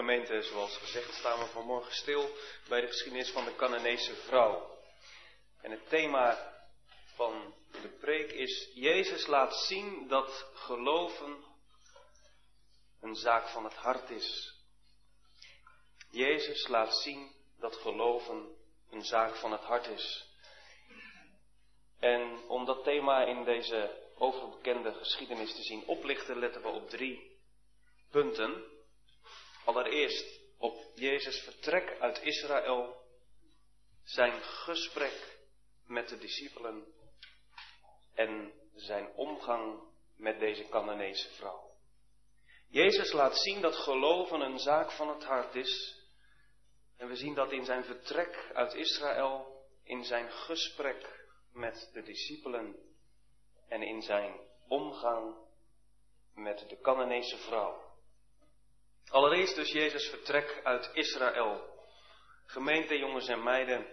Gemeente, zoals gezegd, staan we vanmorgen stil bij de geschiedenis van de Canaanese vrouw. En het thema van de preek is: Jezus laat zien dat geloven een zaak van het hart is. Jezus laat zien dat geloven een zaak van het hart is. En om dat thema in deze overbekende geschiedenis te zien oplichten, letten we op drie punten. Allereerst op Jezus' vertrek uit Israël, zijn gesprek met de discipelen en zijn omgang met deze Canaanese vrouw. Jezus laat zien dat geloven een zaak van het hart is. En we zien dat in zijn vertrek uit Israël, in zijn gesprek met de discipelen en in zijn omgang met de Canaanese vrouw. Allereerst dus Jezus vertrek uit Israël. Gemeente, jongens en meiden.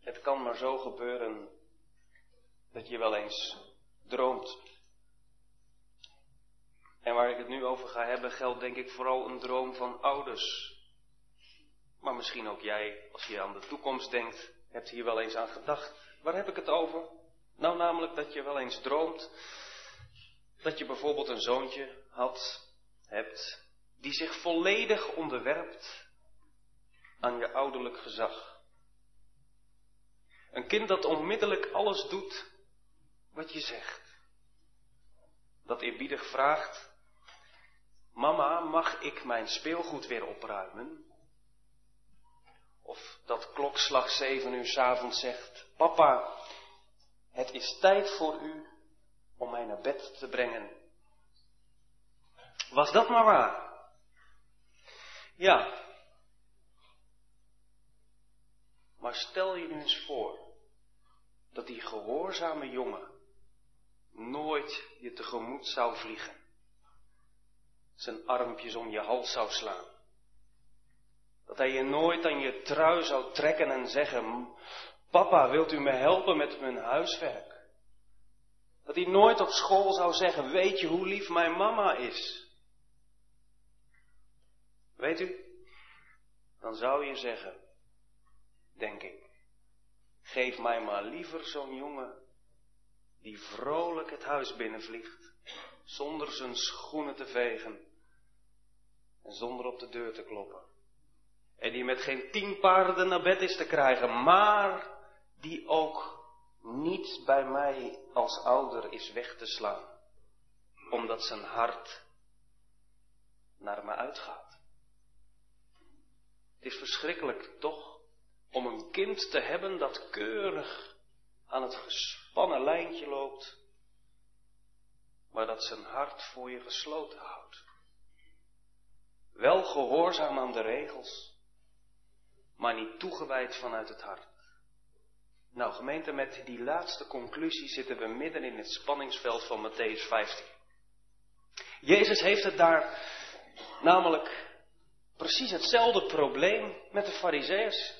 Het kan maar zo gebeuren dat je wel eens droomt. En waar ik het nu over ga hebben, geldt denk ik vooral een droom van ouders. Maar misschien ook jij, als je aan de toekomst denkt, hebt hier wel eens aan gedacht. Waar heb ik het over? Nou, namelijk dat je wel eens droomt dat je bijvoorbeeld een zoontje had, hebt, die zich volledig onderwerpt aan je ouderlijk gezag. Een kind dat onmiddellijk alles doet wat je zegt. Dat eerbiedig vraagt, mama, mag ik mijn speelgoed weer opruimen? Of dat klokslag zeven uur s avonds zegt, papa, het is tijd voor u om mij naar bed te brengen. Was dat maar waar? Ja. Maar stel je nu eens voor dat die gehoorzame jongen nooit je tegemoet zou vliegen, zijn armpjes om je hals zou slaan, dat hij je nooit aan je trui zou trekken en zeggen, papa, wilt u me helpen met mijn huiswerk? Dat hij nooit op school zou zeggen, weet je hoe lief mijn mama is? Weet u, dan zou je zeggen, denk ik, geef mij maar liever zo'n jongen die vrolijk het huis binnenvliegt, zonder zijn schoenen te vegen en zonder op de deur te kloppen. En die met geen tien paarden naar bed is te krijgen, maar die ook niet bij mij als ouder is weg te slaan, omdat zijn hart naar me uitgaat. Het is verschrikkelijk toch om een kind te hebben dat keurig aan het gespannen lijntje loopt, maar dat zijn hart voor je gesloten houdt. Wel gehoorzaam aan de regels, maar niet toegewijd vanuit het hart. Nou gemeente, met die laatste conclusie zitten we midden in het spanningsveld van Matthäus 15. Jezus heeft het daar namelijk precies hetzelfde probleem met de fariseërs.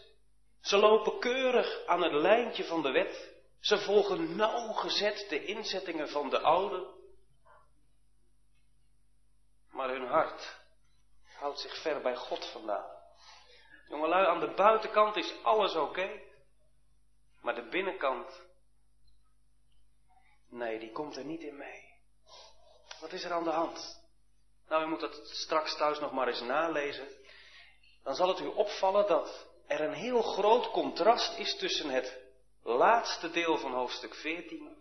Ze lopen keurig aan het lijntje van de wet. Ze volgen nauwgezet de inzettingen van de oude. Maar hun hart houdt zich ver bij God vandaan. Jongelui, aan de buitenkant is alles oké. Maar de binnenkant, nee, die komt er niet in mee. Wat is er aan de hand? Nou, u moet dat straks thuis nog maar eens nalezen. Dan zal het u opvallen dat er een heel groot contrast is tussen het laatste deel van hoofdstuk 14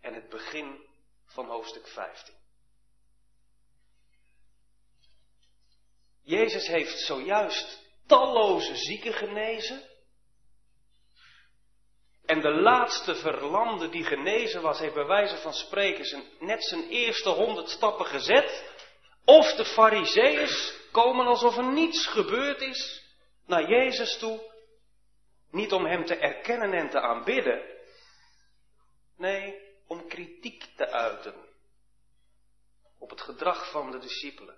en het begin van hoofdstuk 15. Jezus heeft zojuist talloze zieken genezen. En de laatste verlamde die genezen was, heeft bij wijze van spreken zijn, net zijn eerste honderd stappen gezet. Of de fariseeërs komen alsof er niets gebeurd is naar Jezus toe. Niet om hem te erkennen en te aanbidden. Nee, om kritiek te uiten. Op het gedrag van de discipelen.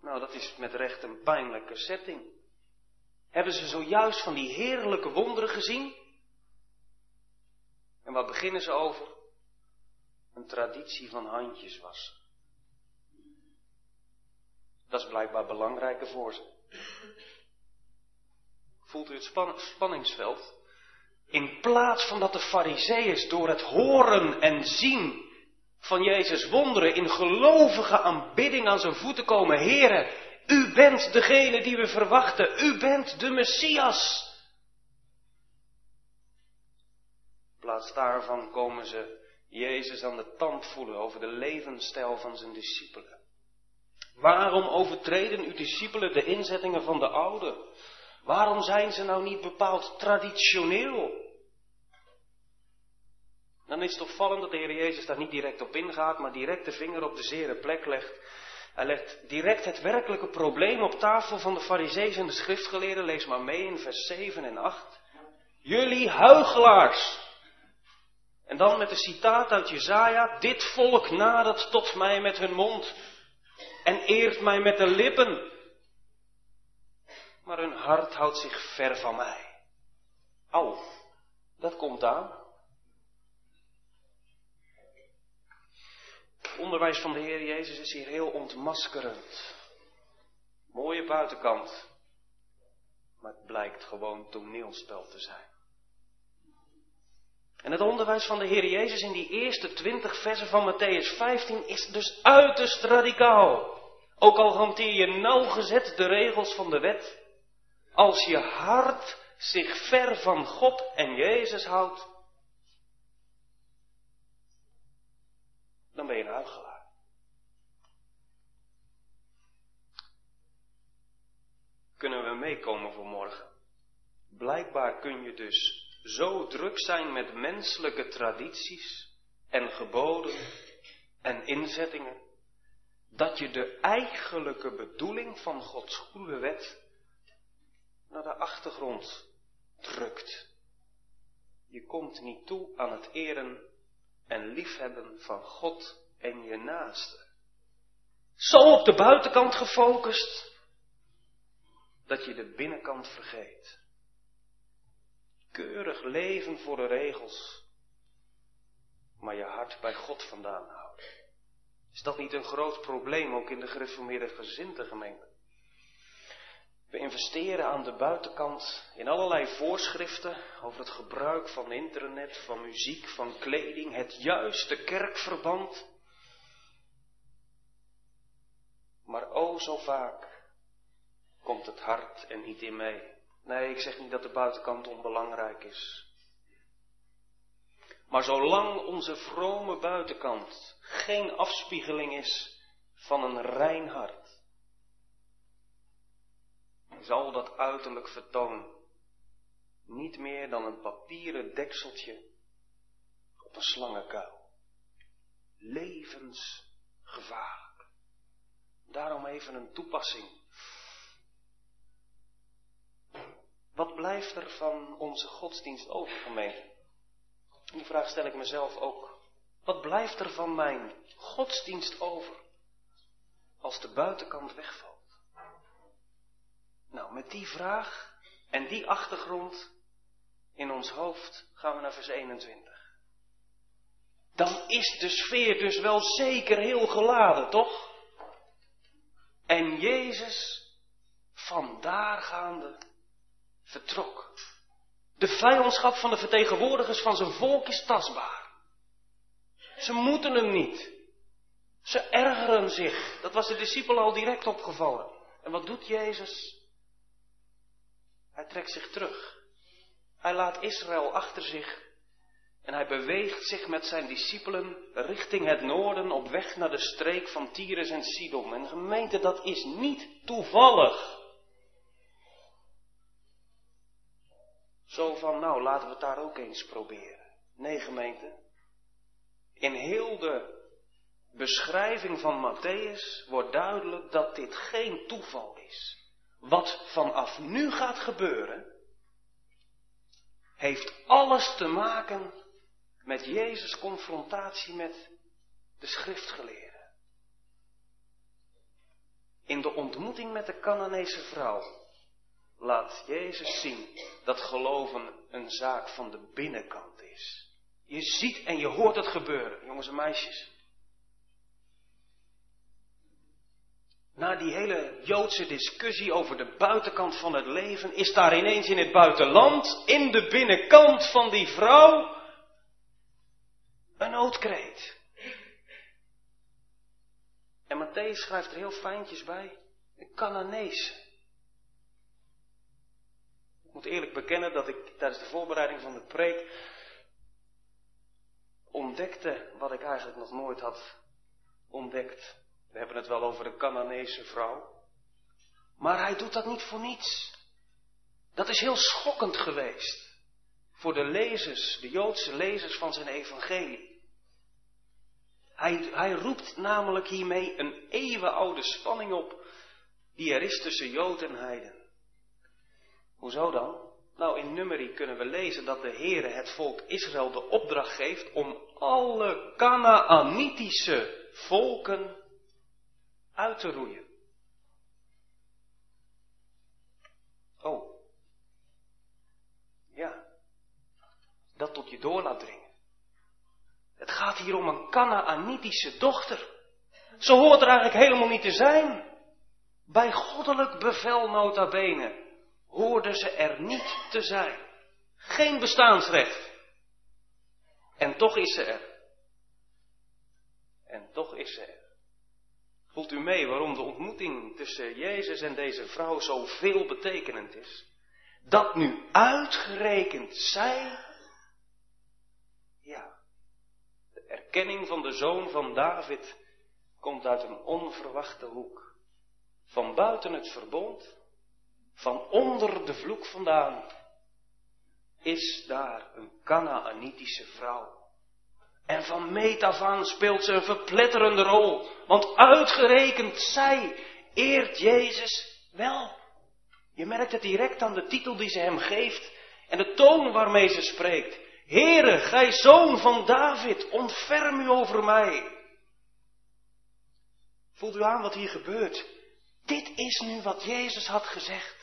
Nou, dat is met recht een pijnlijke setting. Hebben ze zojuist van die heerlijke wonderen gezien? En wat beginnen ze over? Een traditie van handjes wassen. Dat is blijkbaar belangrijker voor ze. Voelt u het spanningsveld? In plaats van dat de fariseeërs door het horen en zien van Jezus wonderen in gelovige aanbidding aan zijn voeten komen. Heren, u bent degene die we verwachten. U bent de Messias. In daarvan komen ze Jezus aan de tand voelen over de levensstijl van zijn discipelen. Waarom overtreden uw discipelen de inzettingen van de oude? Waarom zijn ze nou niet bepaald traditioneel? Dan is het opvallend dat de Heer Jezus daar niet direct op ingaat, maar direct de vinger op de zere plek legt. Hij legt direct het werkelijke probleem op tafel van de fariseeën en de schriftgeleerden. Lees maar mee in vers 7 en 8. Jullie huigelaars! En dan met een citaat uit Jezaja. Dit volk nadert tot mij met hun mond en eert mij met de lippen. Maar hun hart houdt zich ver van mij. Au, dat komt aan. Het onderwijs van de Heer Jezus is hier heel ontmaskerend. Mooie buitenkant, maar het blijkt gewoon toneelspel te zijn. En het onderwijs van de Heer Jezus in die eerste twintig versen van Matthäus 15 is dus uiterst radicaal. Ook al hanteer je nauwgezet de regels van de wet, als je hart zich ver van God en Jezus houdt, dan ben je een huigelaar. Kunnen we meekomen voor morgen? Blijkbaar kun je dus zo druk zijn met menselijke tradities en geboden en inzettingen, dat je de eigenlijke bedoeling van Gods goede wet naar de achtergrond drukt. Je komt niet toe aan het eren en liefhebben van God en je naaste. Zo op de buitenkant gefocust, dat je de binnenkant vergeet. Keurig leven voor de regels, maar je hart bij God vandaan houden. Is dat niet een groot probleem ook in de gereformeerde gemeente? We investeren aan de buitenkant in allerlei voorschriften over het gebruik van internet, van muziek, van kleding, het juiste kerkverband. Maar o zo vaak komt het hart er niet in mee. Nee, ik zeg niet dat de buitenkant onbelangrijk is. Maar zolang onze vrome buitenkant geen afspiegeling is van een rein hart, zal dat uiterlijk vertoon niet meer dan een papieren dekseltje op een slangenkuil. Levensgevaarlijk. Daarom even een toepassing. Wat blijft er van onze godsdienst over, gemeente? Die vraag stel ik mezelf ook. Wat blijft er van mijn godsdienst over als de buitenkant wegvalt? Nou, met die vraag en die achtergrond in ons hoofd gaan we naar vers 21. Dan is de sfeer dus wel zeker heel geladen, toch? En Jezus, vandaar gaande, vertrok. De vijandschap van de vertegenwoordigers van zijn volk is tastbaar. Ze moeten hem niet. Ze ergeren zich. Dat was de discipelen al direct opgevallen. En wat doet Jezus? Hij trekt zich terug. Hij laat Israël achter zich en hij beweegt zich met zijn discipelen richting het noorden op weg naar de streek van Tyrus en Sidon. En gemeente, dat is niet toevallig. Zo van, nou, laten we het daar ook eens proberen. Nee, gemeente. In heel de beschrijving van Matthäus wordt duidelijk dat dit geen toeval is wat vanaf nu gaat gebeuren, heeft alles te maken met Jezus' confrontatie met de schriftgeleerden. In de ontmoeting met de Canaanese vrouw laat Jezus zien dat geloven een zaak van de binnenkant is. Je ziet en je hoort het gebeuren, jongens en meisjes. na die hele Joodse discussie over de buitenkant van het leven, is daar ineens in het buitenland, in de binnenkant van die vrouw, een noodkreet. En Matthäus schrijft er heel fijntjes bij, een Cananees. Moet eerlijk bekennen dat ik tijdens de voorbereiding van de preek ontdekte wat ik eigenlijk nog nooit had ontdekt. We hebben het wel over de Canaanese vrouw. Maar hij doet dat niet voor niets. Dat is heel schokkend geweest voor de lezers, de Joodse lezers van zijn evangelie. Hij, hij roept namelijk hiermee een eeuwenoude spanning op die er is tussen Jood en Heiden. Hoezo dan? Nou, in Numeri kunnen we lezen dat de Heere het volk Israël de opdracht geeft om alle Canaanitische volken uit te roeien. Oh. Ja. Dat tot je door laat dringen. Het gaat hier om een Canaanitische dochter. Ze hoort er eigenlijk helemaal niet te zijn. Bij goddelijk bevel nota bene hoorde ze er niet te zijn. Geen bestaansrecht. En toch is ze er. En toch is ze er. Voelt u mee waarom de ontmoeting tussen Jezus en deze vrouw zo veel betekenend is? Dat nu uitgerekend zij, ja, de erkenning van de zoon van David komt uit een onverwachte hoek. Van buiten het verbond, van onder de vloek vandaan, is daar een Canaanitische vrouw. En van meet af aan speelt ze een verpletterende rol. Want uitgerekend zij eert Jezus wel. Je merkt het direct aan de titel die ze hem geeft en de toon waarmee ze spreekt. Heere, gij zoon van David, ontferm u over mij. Voelt u aan wat hier gebeurt? Dit is nu wat Jezus had gezegd.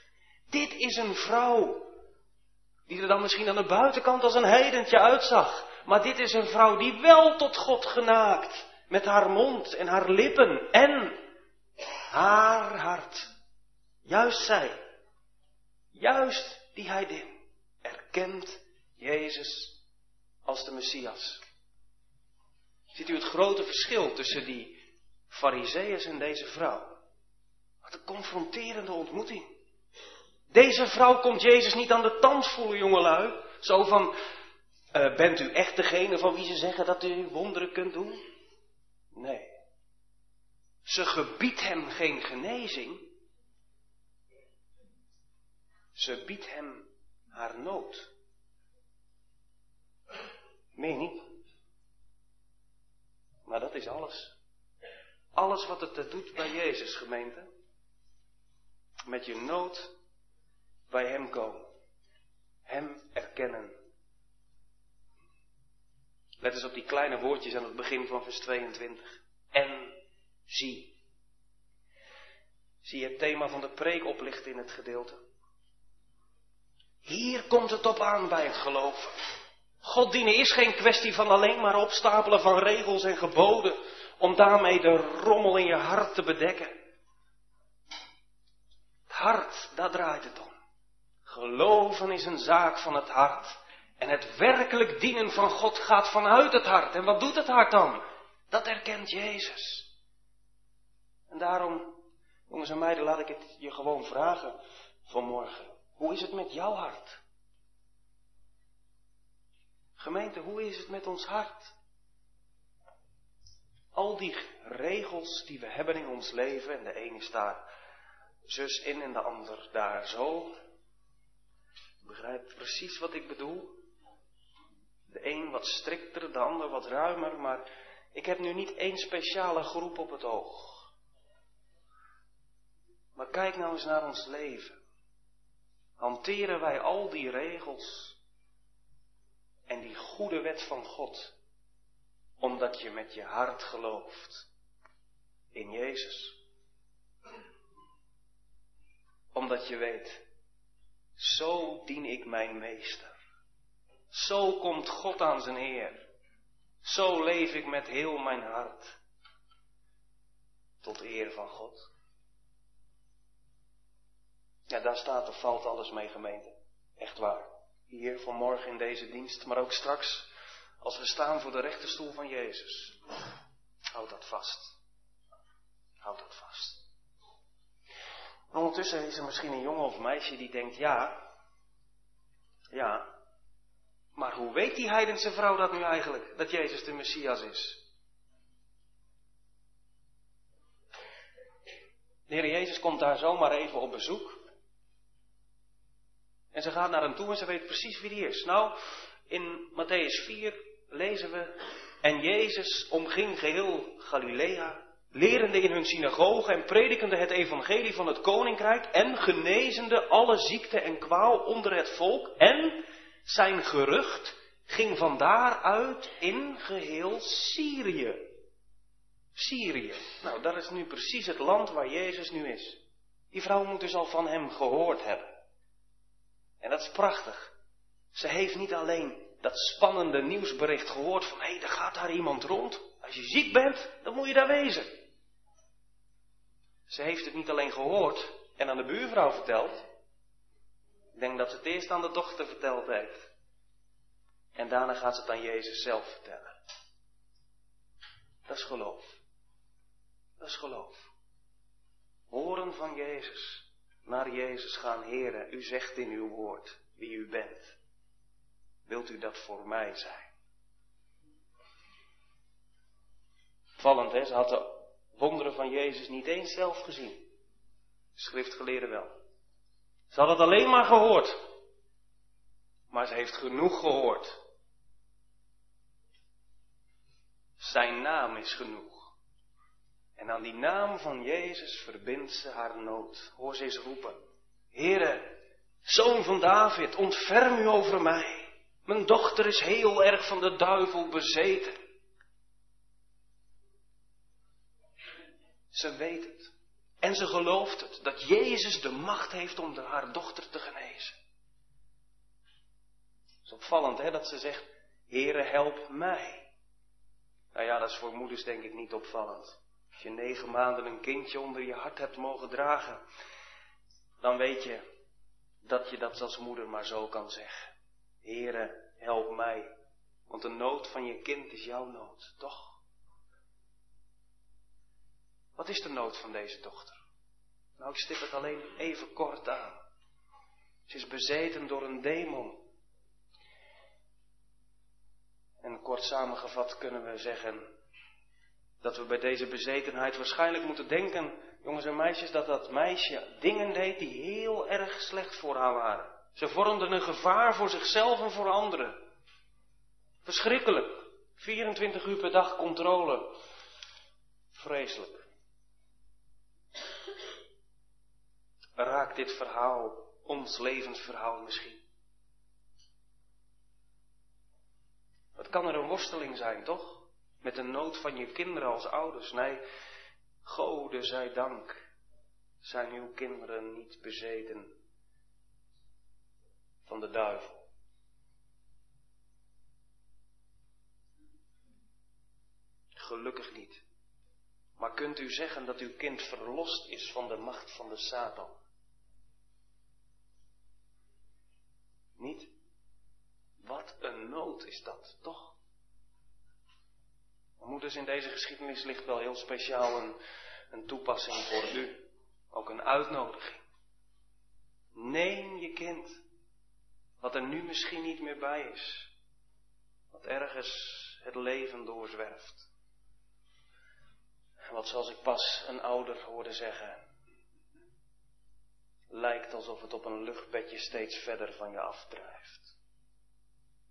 Dit is een vrouw. Die er dan misschien aan de buitenkant als een heidentje uitzag. Maar dit is een vrouw die wel tot God genaakt. Met haar mond en haar lippen en haar hart. Juist zij. Juist die heidin. Erkent Jezus als de Messias. Ziet u het grote verschil tussen die Fariseeërs en deze vrouw? Wat een confronterende ontmoeting. Deze vrouw komt Jezus niet aan de tand voelen, jongelui. Zo van, uh, bent u echt degene van wie ze zeggen dat u wonderen kunt doen? Nee. Ze gebiedt hem geen genezing. Ze biedt hem haar nood. Meer niet. Maar dat is alles. Alles wat het doet bij Jezus, gemeente. Met je nood bij Hem komen. Hem erkennen Let eens op die kleine woordjes aan het begin van vers 22. En zie. Zie het thema van de preek oplichten in het gedeelte. Hier komt het op aan bij het geloof. God dienen is geen kwestie van alleen maar opstapelen van regels en geboden om daarmee de rommel in je hart te bedekken. Het hart, daar draait het om. Geloven is een zaak van het hart. En het werkelijk dienen van God gaat vanuit het hart. En wat doet het hart dan? Dat erkent Jezus. En daarom, jongens en meiden, laat ik het je gewoon vragen vanmorgen. Hoe is het met jouw hart? Gemeente, hoe is het met ons hart? Al die regels die we hebben in ons leven, en de ene is daar zus in en de ander daar zo. Begrijpt precies wat ik bedoel? De een wat strikter, de ander wat ruimer, maar ik heb nu niet één speciale groep op het oog. Maar kijk nou eens naar ons leven. Hanteren wij al die regels en die goede wet van God, omdat je met je hart gelooft in Jezus? Omdat je weet, zo dien ik mijn meester. Zo komt God aan zijn Heer. Zo leef ik met heel mijn hart. Tot eer van God. Ja, daar staat er valt alles mee gemeente. Echt waar. Hier vanmorgen in deze dienst, maar ook straks als we staan voor de rechterstoel van Jezus. Houd dat vast. Houd dat vast. Ondertussen is er misschien een jongen of meisje die denkt, ja, ja, maar hoe weet die heidense vrouw dat nu eigenlijk, dat Jezus de Messias is? De Heer Jezus komt daar zomaar even op bezoek. En ze gaat naar hem toe en ze weet precies wie die is. Nou, in Matthäus 4 lezen we, en Jezus omging geheel Galilea, lerende in hun synagoge en predikende het evangelie van het koninkrijk en genezende alle ziekte en kwaal onder het volk en zijn gerucht ging van daaruit in geheel Syrië. Syrië. Nou, dat is nu precies het land waar Jezus nu is. Die vrouw moet dus al van hem gehoord hebben. En dat is prachtig. Ze heeft niet alleen dat spannende nieuwsbericht gehoord van hé, hey, er gaat daar iemand rond. Als je ziek bent, dan moet je daar wezen. Ze heeft het niet alleen gehoord en aan de buurvrouw verteld. Ik denk dat ze het eerst aan de dochter verteld heeft. En daarna gaat ze het aan Jezus zelf vertellen. Dat is geloof. Dat is geloof. Horen van Jezus. Naar Jezus gaan, Heren, u zegt in uw woord wie u bent. Wilt u dat voor mij zijn? Vallend, hè? Ze had wonderen van Jezus niet eens zelf gezien. Schriftgeleerden wel. Ze had het alleen maar gehoord. Maar ze heeft genoeg gehoord. Zijn naam is genoeg. En aan die naam van Jezus verbindt ze haar nood. Hoor ze eens roepen. Heere, zoon van David, ontferm u over mij. Mijn dochter is heel erg van de duivel bezeten. Ze weet het. En ze gelooft het, dat Jezus de macht heeft om haar dochter te genezen. Het is opvallend hè, dat ze zegt, Heere help mij. Nou ja, dat is voor moeders denk ik niet opvallend. Als je negen maanden een kindje onder je hart hebt mogen dragen, dan weet je dat je dat als moeder maar zo kan zeggen. Heere, help mij. Want de nood van je kind is jouw nood, toch? Wat is de nood van deze dochter? Nou, ik stip het alleen even kort aan. Ze is bezeten door een demon. En kort samengevat kunnen we zeggen dat we bij deze bezetenheid waarschijnlijk moeten denken, jongens en meisjes, dat dat meisje dingen deed die heel erg slecht voor haar waren. Ze vormden een gevaar voor zichzelf en voor anderen. Verschrikkelijk. 24 uur per dag controle. Vreselijk. Raakt dit verhaal ons levensverhaal misschien? Het kan er een worsteling zijn, toch? Met de nood van je kinderen als ouders. Nee, Gode zij dank, zijn uw kinderen niet bezeten van de duivel. Gelukkig niet. Maar kunt u zeggen dat uw kind verlost is van de macht van de Satan? Niet? Wat een nood is dat, toch? Moeders, in deze geschiedenis ligt wel heel speciaal een, een toepassing voor u. Ook een uitnodiging. Neem je kind wat er nu misschien niet meer bij is. Wat ergens het leven doorzwerft. Wat zoals ik pas een ouder hoorde zeggen. Lijkt alsof het op een luchtbedje steeds verder van je afdrijft.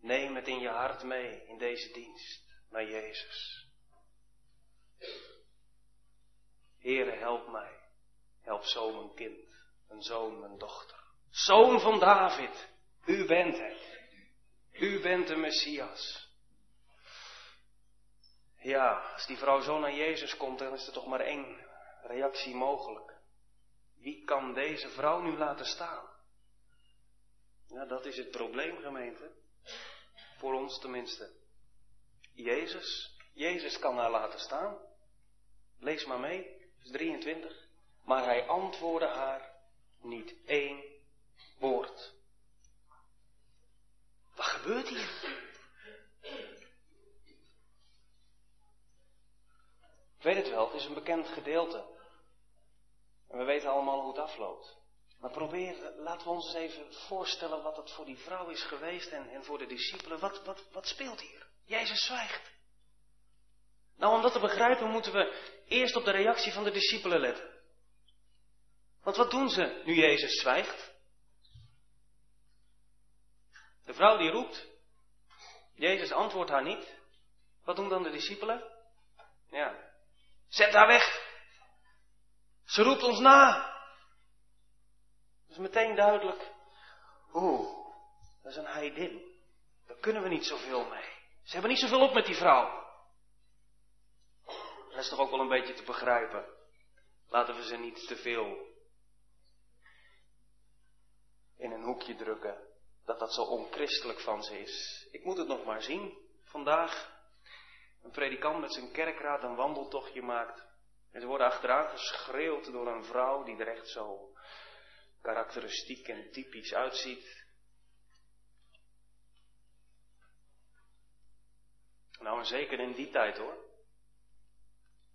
Neem het in je hart mee in deze dienst naar Jezus. Heere, help mij. Help zo mijn kind, mijn zoon, mijn dochter. Zoon van David, u bent het. U bent de Messias. Ja, als die vrouw zo naar Jezus komt, dan is er toch maar één reactie mogelijk. Wie kan deze vrouw nu laten staan? Ja, dat is het probleem, gemeente. Voor ons tenminste. Jezus, Jezus kan haar laten staan. Lees maar mee, vers 23. Maar hij antwoordde haar, niet één woord. Wat gebeurt hier? Ik weet het wel, het is een bekend gedeelte. En we weten allemaal hoe het afloopt. Maar probeer, laten we ons eens even voorstellen wat het voor die vrouw is geweest en, en voor de discipelen. Wat, wat, wat speelt hier? Jezus zwijgt. Nou, om dat te begrijpen moeten we eerst op de reactie van de discipelen letten. Want wat doen ze nu Jezus zwijgt? De vrouw die roept. Jezus antwoordt haar niet. Wat doen dan de discipelen? Ja. Zet haar weg. Ze roept ons na. Is meteen duidelijk. Oeh, dat is een heidin. Daar kunnen we niet zoveel mee. Ze hebben niet zoveel op met die vrouw. Dat is toch ook wel een beetje te begrijpen. Laten we ze niet te veel in een hoekje drukken. Dat dat zo onchristelijk van ze is. Ik moet het nog maar zien. Vandaag een predikant met zijn kerkraad een wandeltochtje maakt. En ze worden achteraan geschreeuwd door een vrouw die er echt zo karakteristiek en typisch uitziet. Nou, en zeker in die tijd hoor.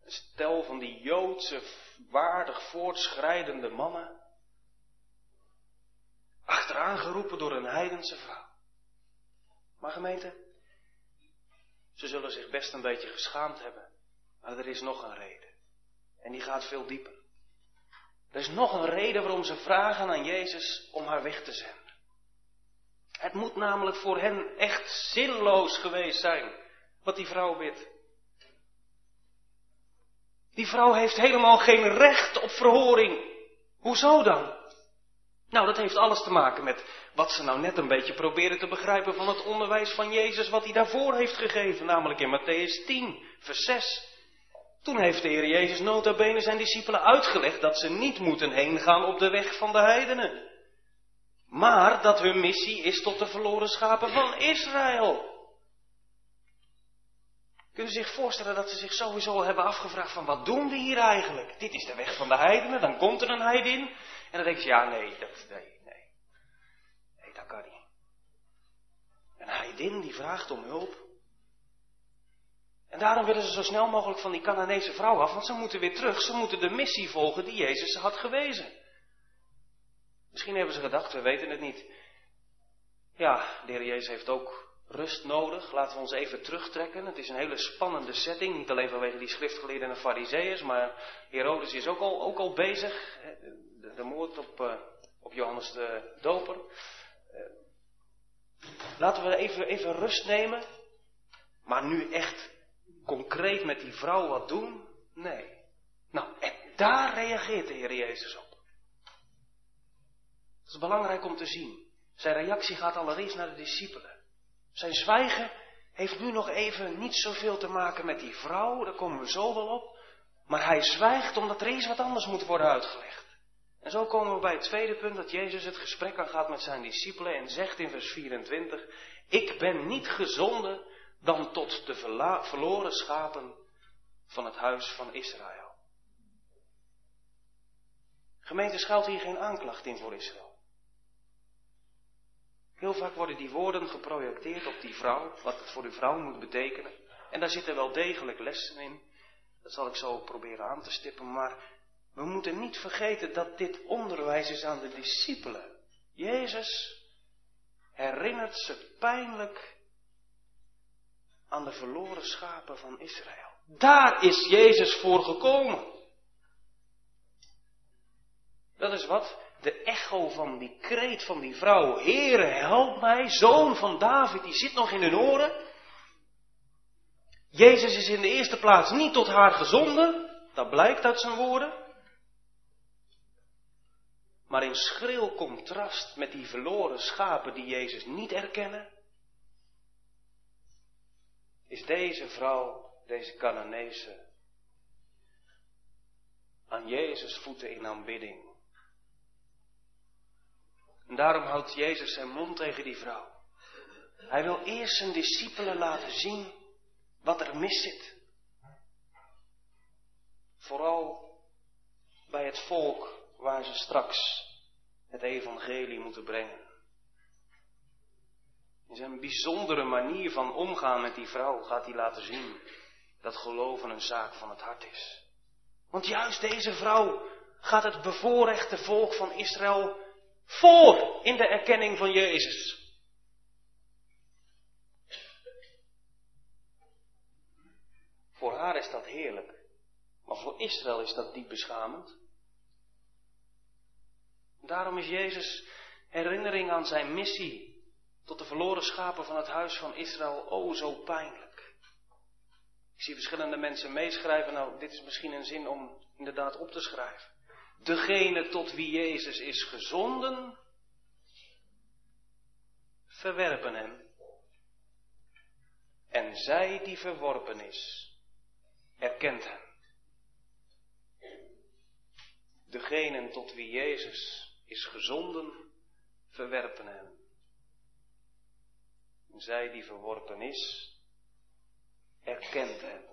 Een stel van die Joodse, waardig voortschrijdende mannen. Achteraan geroepen door een heidense vrouw. Maar gemeente, ze zullen zich best een beetje geschaamd hebben. Maar er is nog een reden. En die gaat veel dieper. Er is nog een reden waarom ze vragen aan Jezus om haar weg te zenden. Het moet namelijk voor hen echt zinloos geweest zijn wat die vrouw bidt. Die vrouw heeft helemaal geen recht op verhoring. Hoezo dan? Nou, dat heeft alles te maken met wat ze nou net een beetje proberen te begrijpen van het onderwijs van Jezus, wat hij daarvoor heeft gegeven, namelijk in Matthäus 10, vers 6. Toen heeft de Heer Jezus nota bene zijn discipelen uitgelegd dat ze niet moeten heen gaan op de weg van de heidenen. Maar dat hun missie is tot de verloren schapen van Israël. Kunnen ze zich voorstellen dat ze zich sowieso hebben afgevraagd van wat doen we hier eigenlijk? Dit is de weg van de heidenen, dan komt er een heidin. En dan denk je, ja nee, dat, nee. Nee, dat kan niet. Een heidin die vraagt om hulp. En daarom willen ze zo snel mogelijk van die Canaanese vrouw af, want ze moeten weer terug. Ze moeten de missie volgen die Jezus had gewezen. Misschien hebben ze gedacht, we weten het niet. Ja, de Jezus heeft ook rust nodig. Laten we ons even terugtrekken. Het is een hele spannende setting. Niet alleen vanwege die schriftgeleerden en fariseeërs, maar Herodes is ook al, ook al bezig. De, moord op, uh, op Johannes de Doper. Uh, laten we even, even rust nemen. Maar nu echt concreet met die vrouw wat doen? Nee. Nou, en daar reageert de Heer Jezus op. Dat is belangrijk om te zien. Zijn reactie gaat allereerst naar de discipelen. Zijn zwijgen heeft nu nog even niet zoveel te maken met die vrouw, daar komen we zo wel op. Maar hij zwijgt omdat er eens wat anders moet worden uitgelegd. En zo komen we bij het tweede punt dat Jezus het gesprek aangaat met zijn discipelen en zegt in vers 24, ik ben niet gezonden dan tot de verloren schapen van het huis van Israël. Gemeente schuilt hier geen aanklacht in voor Israël. Heel vaak worden die woorden geprojecteerd op die vrouw, wat het voor die vrouw moet betekenen. En daar zitten wel degelijk lessen in. Dat zal ik zo proberen aan te stippen, maar we moeten niet vergeten dat dit onderwijs is aan de discipelen. Jezus herinnert ze pijnlijk aan de verloren schapen van Israël. Daar is Jezus voor gekomen. Dat is wat de echo van die kreet van die vrouw, Heere, help mij, zoon van David, die zit nog in hun oren. Jezus is in de eerste plaats niet tot haar gezonden, dat blijkt uit zijn woorden. Maar in schril contrast met die verloren schapen die Jezus niet erkennen, is deze vrouw, deze Canaanese, aan Jezus voeten in aanbidding. En daarom houdt Jezus zijn mond tegen die vrouw. Hij wil eerst zijn discipelen laten zien wat er mis zit. Vooral bij het volk waar ze straks het evangelie moeten brengen. In zijn bijzondere manier van omgaan met die vrouw gaat hij laten zien dat geloven een zaak van het hart is. Want juist deze vrouw gaat het bevoorrechte volk van Israël voor in de erkenning van Jezus. Voor haar is dat heerlijk, maar voor Israël is dat diep beschamend. Daarom is Jezus herinnering aan zijn missie tot de verloren schapen van het huis van Israël o zo pijnlijk. Ik zie verschillende mensen meeschrijven, nou dit is misschien een zin om inderdaad op te schrijven. Degene tot wie Jezus is gezonden, verwerpen hem. En zij die verworpen is, erkent hem. Degene tot wie Jezus is gezonden, verwerpen hem. Zij die verworpen is, erkent hem.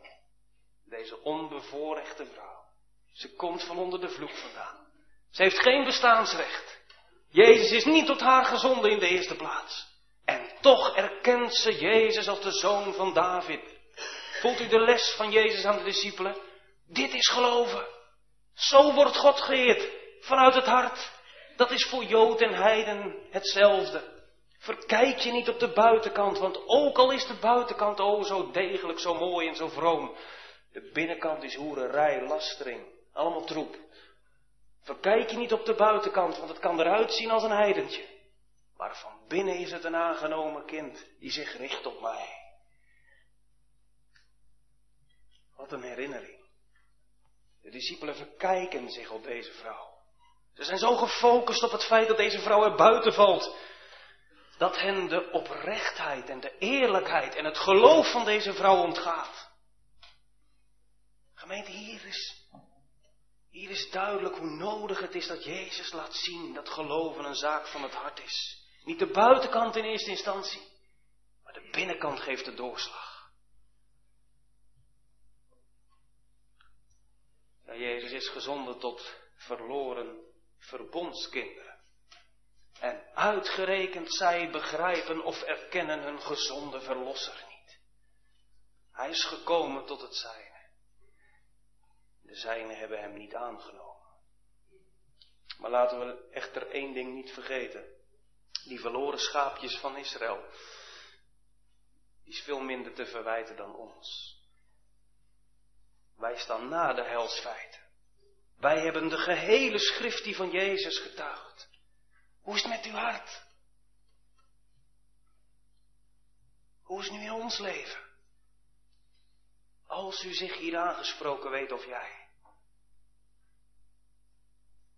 Deze onbevoorrechte vrouw. Ze komt van onder de vloek vandaan. Ze heeft geen bestaansrecht. Jezus is niet tot haar gezonden in de eerste plaats. En toch erkent ze Jezus als de zoon van David. Voelt u de les van Jezus aan de discipelen? Dit is geloven. Zo wordt God geëerd. Vanuit het hart. Dat is voor Jood en Heiden hetzelfde. Verkijk je niet op de buitenkant, want ook al is de buitenkant oh zo degelijk, zo mooi en zo vroom. De binnenkant is hoererij, lastering, allemaal troep. Verkijk je niet op de buitenkant, want het kan eruit zien als een heidentje. Maar van binnen is het een aangenomen kind die zich richt op mij. Wat een herinnering. De discipelen verkijken zich op deze vrouw. Ze zijn zo gefocust op het feit dat deze vrouw er buiten valt. Dat hen de oprechtheid en de eerlijkheid en het geloof van deze vrouw ontgaat. Gemeente, hier is, hier is duidelijk hoe nodig het is dat Jezus laat zien dat geloven een zaak van het hart is. Niet de buitenkant in eerste instantie, maar de binnenkant geeft de doorslag. Jezus is gezonden tot verloren verbondskinderen. En uitgerekend zij begrijpen of erkennen hun gezonde verlosser niet. Hij is gekomen tot het zijne. De zijne hebben hem niet aangenomen. Maar laten we echter één ding niet vergeten. Die verloren schaapjes van Israël. Is veel minder te verwijten dan ons. Wij staan na de helsfeiten. Wij hebben de gehele schrift die van Jezus getuigt. Hoe is het met uw hart? Hoe is het nu in ons leven? Als u zich hier aangesproken weet of jij.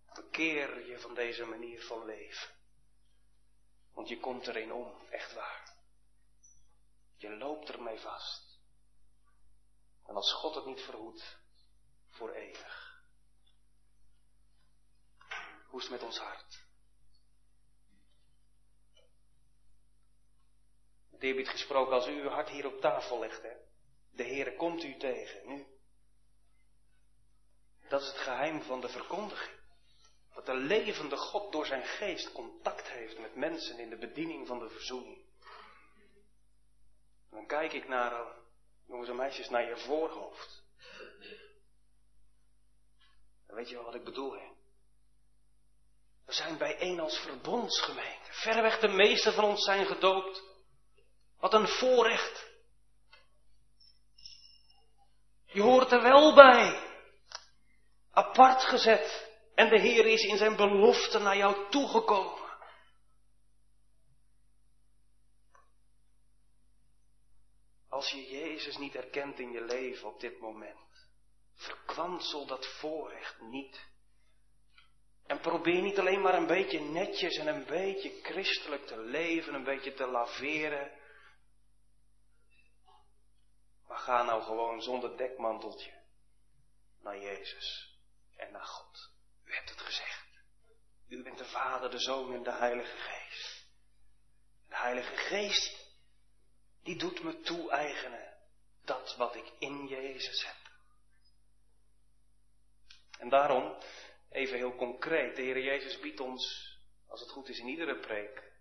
Verkeer je van deze manier van leven. Want je komt erin om, echt waar. Je loopt ermee vast. En als God het niet verhoedt, voor eeuwig. Hoe is het met ons hart? Eerbied gesproken, als u uw hart hier op tafel legt, hè. De Heere komt u tegen, nu. Dat is het geheim van de verkondiging. Dat de levende God door zijn geest contact heeft met mensen in de bediening van de verzoening. dan kijk ik naar, eh, jongens en meisjes, naar je voorhoofd. Dan weet je wel wat ik bedoel, hè? We zijn bijeen als verbondsgemeente. Verreweg de meeste van ons zijn gedoopt. Wat een voorrecht. Je hoort er wel bij. Apart gezet. En de Heer is in zijn belofte naar jou toegekomen. Als je Jezus niet erkent in je leven op dit moment, verkwansel dat voorrecht niet. En probeer niet alleen maar een beetje netjes en een beetje christelijk te leven, een beetje te laveren. Maar ga nou gewoon zonder dekmanteltje naar Jezus en naar God. U hebt het gezegd. U bent de Vader, de Zoon en de Heilige Geest. De Heilige Geest, die doet me toe-eigenen dat wat ik in Jezus heb. En daarom Even heel concreet, de Heer Jezus biedt ons als het goed is in iedere preek,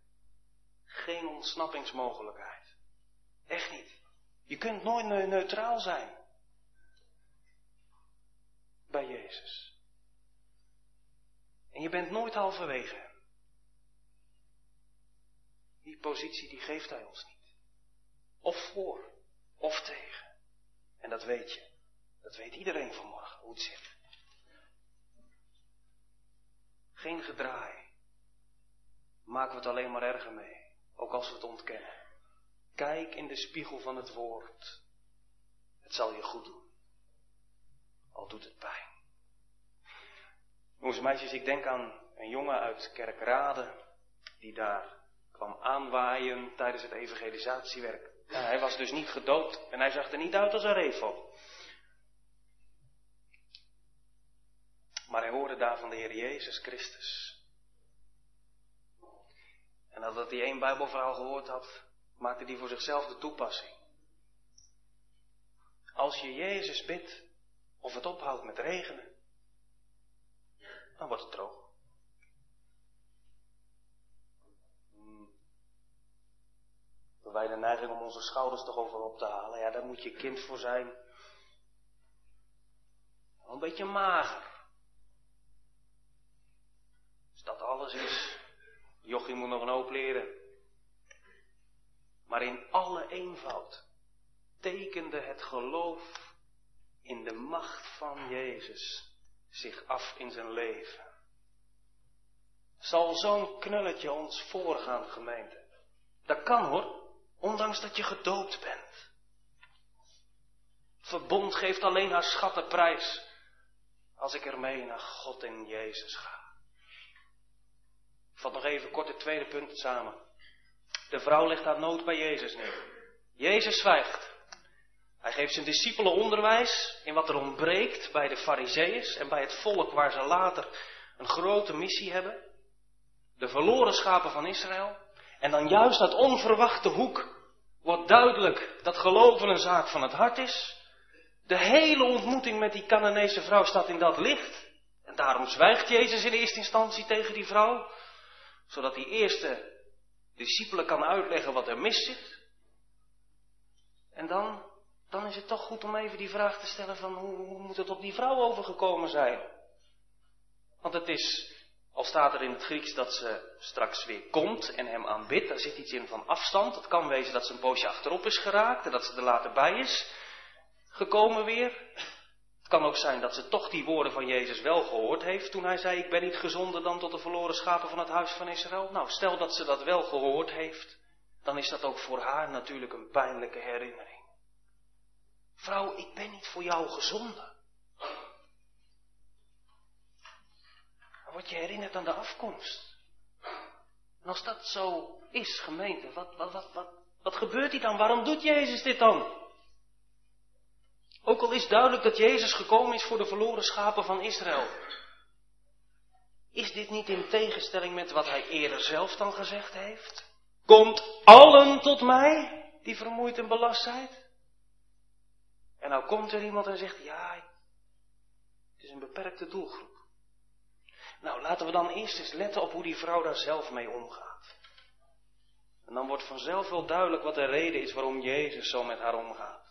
geen ontsnappingsmogelijkheid. Echt niet. Je kunt nooit neutraal zijn bij Jezus. En je bent nooit halverwege. Die positie die geeft hij ons niet. Of voor, of tegen. En dat weet je. Dat weet iedereen vanmorgen, hoe het zit. Geen gedraai. Maken we het alleen maar erger mee. Ook als we het ontkennen. Kijk in de spiegel van het woord. Het zal je goed doen. Al doet het pijn. Jongens en meisjes, ik denk aan een jongen uit Kerkrade. Die daar kwam aanwaaien tijdens het evangelisatiewerk. hij was dus niet gedoopt en hij zag er niet uit als een revo. Maar hij hoorde daar van de Heer Jezus Christus. En nadat hij één Bijbelverhaal gehoord had, maakte hij voor zichzelf de toepassing. Als je Jezus bidt, of het ophoudt met regenen, dan wordt het droog. Hmm. Wij de neiging om onze schouders toch over op te halen. Ja, daar moet je kind voor zijn. Een beetje mager. Als dat alles is, jochie moet nog een hoop leren. Maar in alle eenvoud tekende het geloof in de macht van Jezus zich af in zijn leven. Zal zo'n knulletje ons voorgaan, gemeente? Dat kan hoor, ondanks dat je gedoopt bent. Verbond geeft alleen haar schatten prijs als ik ermee naar God en Jezus ga. Ik vat nog even kort het tweede punt samen. De vrouw legt haar nood bij Jezus neer. Jezus zwijgt. Hij geeft zijn discipelen onderwijs in wat er ontbreekt bij de fariseeërs en bij het volk waar ze later een grote missie hebben. De verloren schapen van Israël. En dan juist uit onverwachte hoek wordt duidelijk dat geloven een zaak van het hart is. De hele ontmoeting met die Canaanese vrouw staat in dat licht. En daarom zwijgt Jezus in eerste instantie tegen die vrouw. Zodat die eerste discipelen kan uitleggen wat er mis zit. En dan dan is het toch goed om even die vraag te stellen van hoe, hoe moet het op die vrouw overgekomen zijn? Want het is, al staat er in het Grieks dat ze straks weer komt en hem aanbidt, daar zit iets in van afstand. Het kan wezen dat ze een poosje achterop is geraakt en dat ze er later bij is gekomen weer. Het kan ook zijn dat ze toch die woorden van Jezus wel gehoord heeft toen hij zei, ik ben niet gezonden dan tot de verloren schapen van het huis van Israël. Nou, stel dat ze dat wel gehoord heeft, dan is dat ook voor haar natuurlijk een pijnlijke herinnering. Vrouw, ik ben niet voor jou gezonden. Dan word je herinnerd aan de afkomst. En als dat zo is, gemeente, wat, wat, wat, wat, wat gebeurt hier dan? Waarom doet Jezus dit dan? Ook al is duidelijk dat Jezus gekomen is voor de verloren schapen van Israël. Is dit niet in tegenstelling met wat hij eerder zelf dan gezegd heeft? Komt allen tot mij die vermoeid en belast zijn? En nou komt er iemand en zegt, ja, het is een beperkte doelgroep. Nou, laten we dan eerst eens letten op hoe die vrouw daar zelf mee omgaat. En dan wordt vanzelf wel duidelijk wat de reden is waarom Jezus zo met haar omgaat.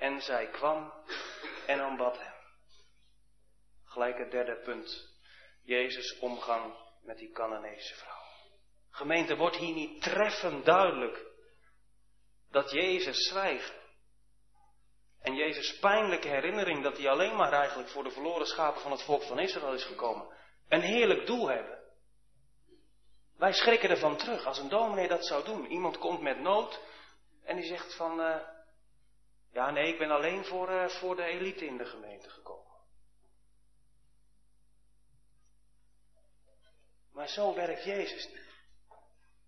En zij kwam en aanbad hem. Gelijk het derde punt. Jezus omgang met die Canaanese vrouw. Gemeente, wordt hier niet treffend duidelijk dat Jezus zwijgt. En Jezus' pijnlijke herinnering dat hij alleen maar eigenlijk voor de verloren schapen van het volk van Israël is gekomen, een heerlijk doel hebben. Wij schrikken ervan terug als een dominee dat zou doen. Iemand komt met nood en die zegt van, uh, ja nee, ik ben alleen voor, uh, voor de elite in de gemeente gekomen. Maar zo werkt Jezus niet.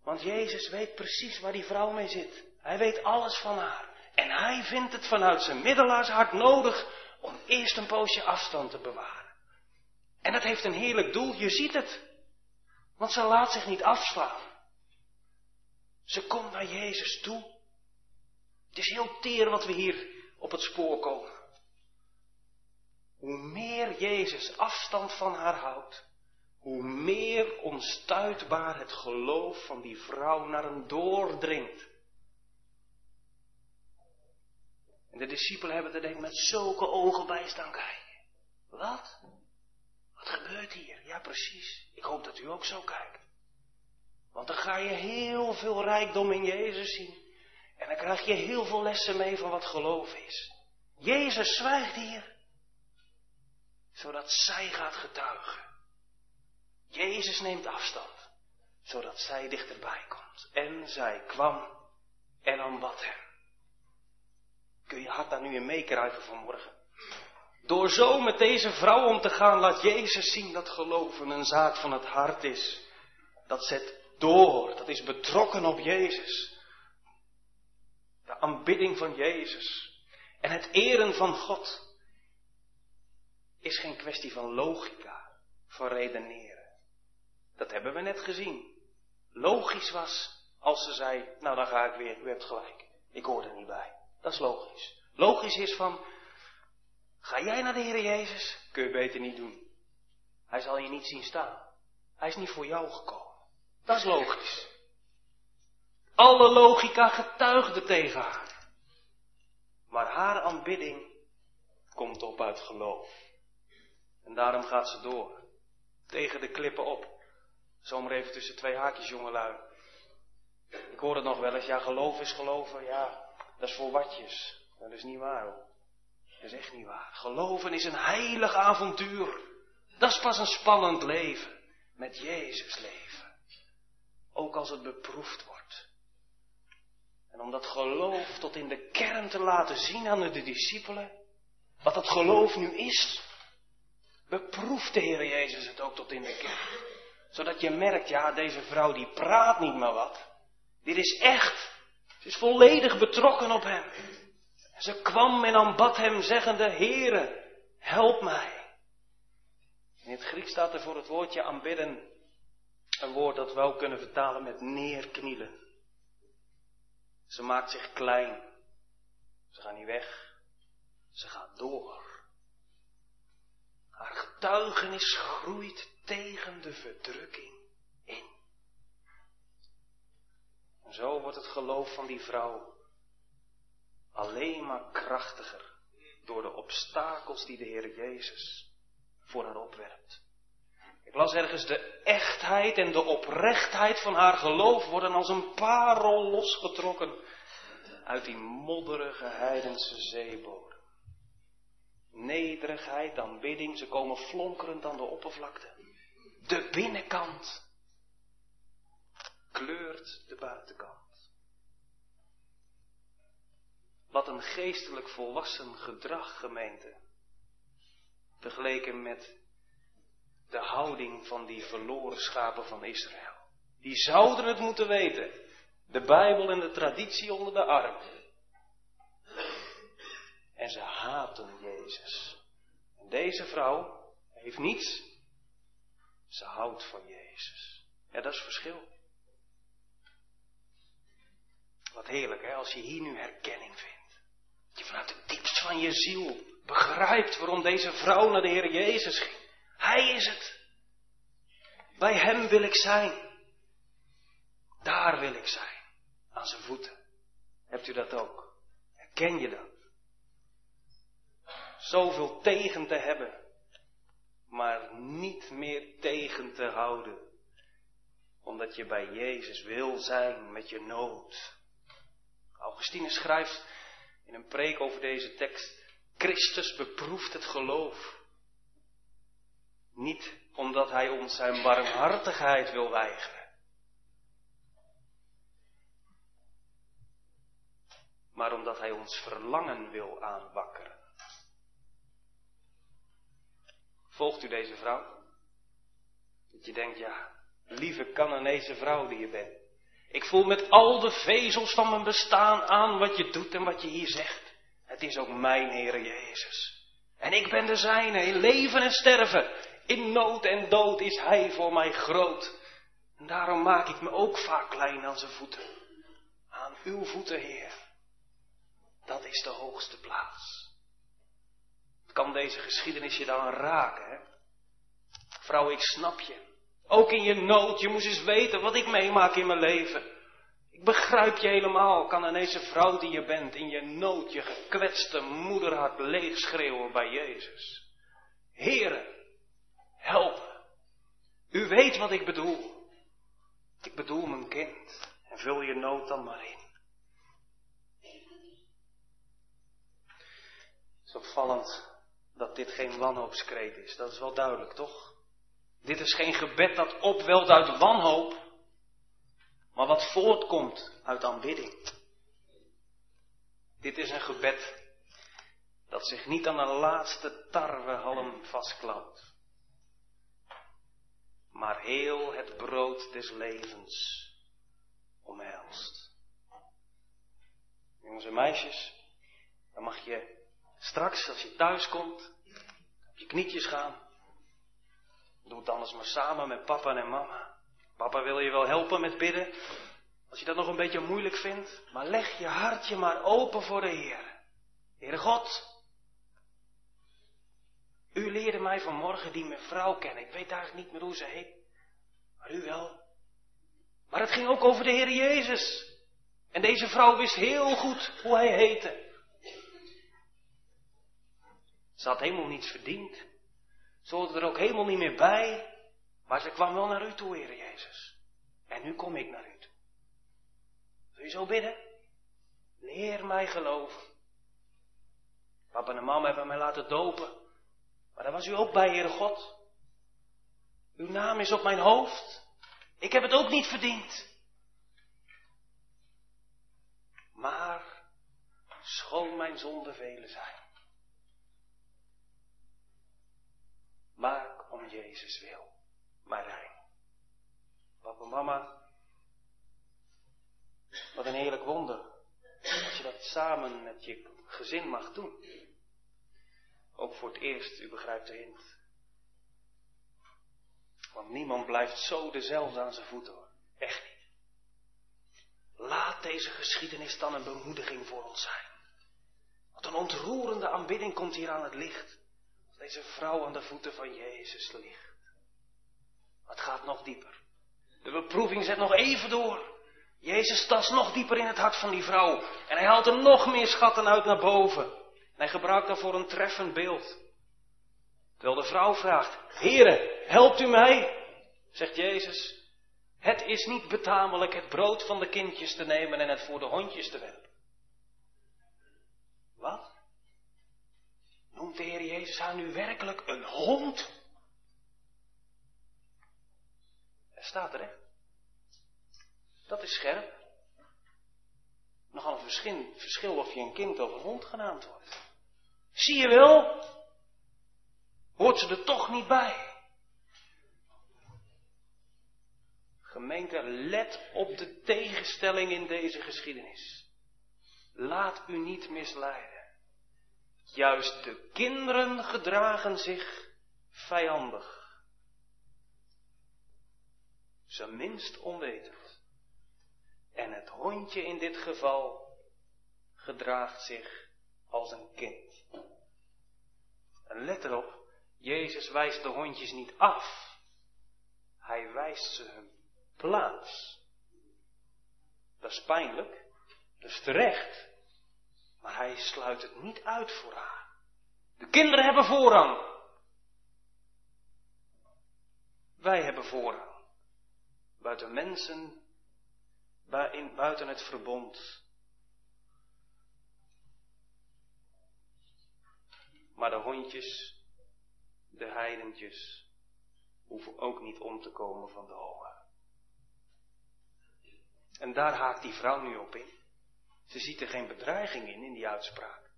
Want Jezus weet precies waar die vrouw mee zit. Hij weet alles van haar. En hij vindt het vanuit zijn middelaarshart nodig om eerst een poosje afstand te bewaren. En dat heeft een heerlijk doel, je ziet het. Want ze laat zich niet afslaan. Ze komt naar Jezus toe. Het is heel teer wat we hier op het spoor komen. Hoe meer Jezus afstand van haar houdt, hoe meer onstuitbaar het geloof van die vrouw naar hem doordringt. En de discipelen hebben er denk met zulke ogen bij staan kijken. Wat? Wat gebeurt hier? Ja, precies. Ik hoop dat u ook zo kijkt. Want dan ga je heel veel rijkdom in Jezus zien. En dan krijg je heel veel lessen mee van wat geloof is. Jezus zwijgt hier. Zodat zij gaat getuigen. Jezus neemt afstand. Zodat zij dichterbij komt. En zij kwam en aanbad hem. Kun je hart daar nu in meekruipen vanmorgen? Door zo met deze vrouw om te gaan, laat Jezus zien dat geloven een zaak van het hart is. Dat zet door, dat is betrokken op Jezus. De aanbidding van Jezus en het eren van God is geen kwestie van logica, van redeneren. Dat hebben we net gezien. Logisch was als ze zei, nou dan ga ik weer, u hebt gelijk, ik hoor er niet bij. Dat is logisch. Logisch is van, ga jij naar de Heer Jezus? Kun je beter niet doen. Hij zal je niet zien staan. Hij is niet voor jou gekomen. Dat is logisch. Alle logica getuigde tegen haar. Maar haar aanbidding komt op uit geloof. En daarom gaat ze door. Tegen de klippen op. Zomaar even tussen twee haakjes, jongelui. Ik hoor het nog wel eens. Ja, geloof is geloven. Ja, dat is voor watjes. Dat is niet waar hoor. Dat is echt niet waar. Geloven is een heilig avontuur. Dat is pas een spannend leven. Met Jezus leven. Ook als het beproefd wordt. En om dat geloof tot in de kern te laten zien aan de discipelen. Wat dat geloof nu is. Beproeft de Heer Jezus het ook tot in de kern. Zodat je merkt, ja, deze vrouw die praat niet maar wat. Dit is echt. Ze is volledig betrokken op hem. Ze kwam en aanbad hem, zeggende, Heere, help mij. In het Grieks staat er voor het woordje aanbidden een woord dat we ook kunnen vertalen met neerknielen. Ze maakt zich klein. Ze gaat niet weg. Ze gaat door. Haar getuigenis groeit tegen de verdrukking in. En zo wordt het geloof van die vrouw alleen maar krachtiger door de obstakels die de Heer Jezus voor haar opwerpt. Ik las ergens de echtheid en de oprechtheid van haar geloof worden als een parel losgetrokken uit die modderige heidense zeebodem. Nederigheid, aanbidding, ze komen flonkerend aan de oppervlakte. De binnenkant kleurt de buitenkant. Wat een geestelijk volwassen gedrag, gemeente. Vergeleken met de houding van die verloren schapen van Israël. Die zouden het moeten weten. De Bijbel en de traditie onder de arm. En ze haten Jezus. En deze vrouw heeft niets. Ze houdt van Jezus. Ja, dat is verschil. Wat heerlijk, hè, als je hier nu herkenning vindt. Dat je vanuit het diepst van je ziel begrijpt waarom deze vrouw naar de Heer Jezus ging. Hij is het. Bij Hem wil ik zijn. Daar wil ik zijn. Aan zijn voeten. Hebt u dat ook? Herken je dat? Zoveel tegen te hebben, maar niet meer tegen te houden. Omdat je bij Jezus wil zijn met je nood. Augustinus schrijft in een preek over deze tekst, Christus beproeft het geloof. Niet omdat hij ons zijn barmhartigheid wil weigeren. Maar omdat hij ons verlangen wil aanwakkeren. Volgt u deze vrouw? Dat je denkt, ja, lieve Cananese vrouw die je bent. Ik voel met al de vezels van mijn bestaan aan wat je doet en wat je hier zegt. Het is ook mijn Heer Jezus. En ik ben de zijne, in leven en sterven. In nood en dood is Hij voor mij groot. En daarom maak ik me ook vaak klein aan zijn voeten. Aan uw voeten, Heer. Dat is de hoogste plaats. Kan deze geschiedenis je dan raken, hè? Vrouw, ik snap je. Ook in je nood, je moest eens weten wat ik meemaak in mijn leven. Ik begrijp je helemaal, kan aan deze vrouw die je bent, in je nood, je gekwetste moederhart leegschreeuwen bij Jezus. Here, helpen. U weet wat ik bedoel. Ik bedoel mijn kind. En vul je nood dan maar in. Het is opvallend dat dit geen wanhoopskreet is. Dat is wel duidelijk, toch? Dit is geen gebed dat opwelt uit wanhoop, maar wat voortkomt uit aanbidding. Dit is een gebed dat zich niet aan de laatste tarwehalm vastklampt, maar heel het brood des levens omhelst. Jongens en meisjes, dan mag je straks, als je thuis komt, op je knietjes gaan. Doe het anders maar samen met papa en mama. Papa wil je wel helpen met bidden, als je dat nog een beetje moeilijk vindt. Maar leg je hartje maar open voor de Heer. Heere God, u leerde mij vanmorgen die mevrouw kennen. Ik weet eigenlijk niet meer hoe ze heet. Maar u wel. Maar het ging ook over de Heer Jezus. En deze vrouw wist heel goed hoe hij heette. Ze had helemaal niets verdiend. Ze hoorde er ook helemaal niet meer bij. Maar ze kwam wel naar u toe, Heer Jezus. En nu kom ik naar u toe. Wil je zo bidden? Leer mij geloven. Papa en mama hebben mij laten dopen. Maar daar was u ook bij, Heere God. Uw naam is op mijn hoofd. Ik heb het ook niet verdiend. Maar schoon mijn zonden vele zijn. Maak om Jezus wil rein. Papa, mama, wat een heerlijk wonder. Als je dat samen met je gezin mag doen. Ook voor het eerst, u begrijpt de hint. Want niemand blijft zo dezelfde aan zijn voeten hoor. Echt niet. Laat deze geschiedenis dan een bemoediging voor ons zijn. Wat een ontroerende aanbidding komt hier aan het licht. Als deze vrouw aan de voeten van Jezus ligt. Het gaat nog dieper. De beproeving zet nog even door. Jezus tast nog dieper in het hart van die vrouw. En hij haalt er nog meer schatten uit naar boven. Hij gebruikt daarvoor een treffend beeld. Terwijl de vrouw vraagt, Heere, helpt u mij? Zegt Jezus, het is niet betamelijk het brood van de kindjes te nemen en het voor de hondjes te werpen. Wat? Noemt de Heer Jezus haar nu werkelijk een hond? Er staat er, hè? Dat is scherp. Nogal een verschil, verschil of je een kind of een hond genaamd wordt. Zie je wel? Hoort ze er toch niet bij? Gemeente, let op de tegenstelling in deze geschiedenis. Laat u niet misleiden. Juist de kinderen gedragen zich vijandig. Ze minst onwetend. En het hondje in dit geval gedraagt zich als een kind. En let erop, Jezus wijst de hondjes niet af. Hij wijst ze hun plaats. Dat is pijnlijk, dat is terecht. Maar hij sluit het niet uit voor haar. De kinderen hebben voorrang. Wij hebben voorrang. Buiten mensen buiten het verbond. Maar de hondjes, de heidentjes, hoeven ook niet om te komen van de hoge. En daar haakt die vrouw nu op in. Ze ziet er geen bedreiging in, in die uitspraak.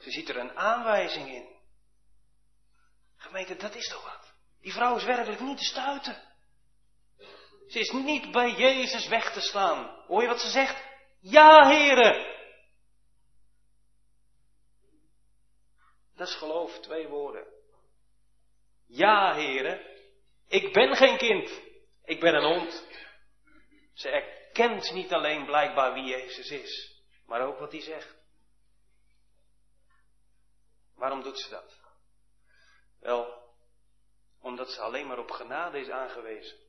Ze ziet er een aanwijzing in. Gemeente, dat is toch wat? Die vrouw is werkelijk niet te stuiten. Ze is niet bij Jezus weg te slaan. Hoor je wat ze zegt? Ja, heren. Dat is geloof, twee woorden. Ja, heren. Ik ben geen kind. Ik ben een hond. Ze erkent niet alleen blijkbaar wie Jezus is, maar ook wat hij zegt. Waarom doet ze dat? Wel, Omdat ze alleen maar op genade is aangewezen.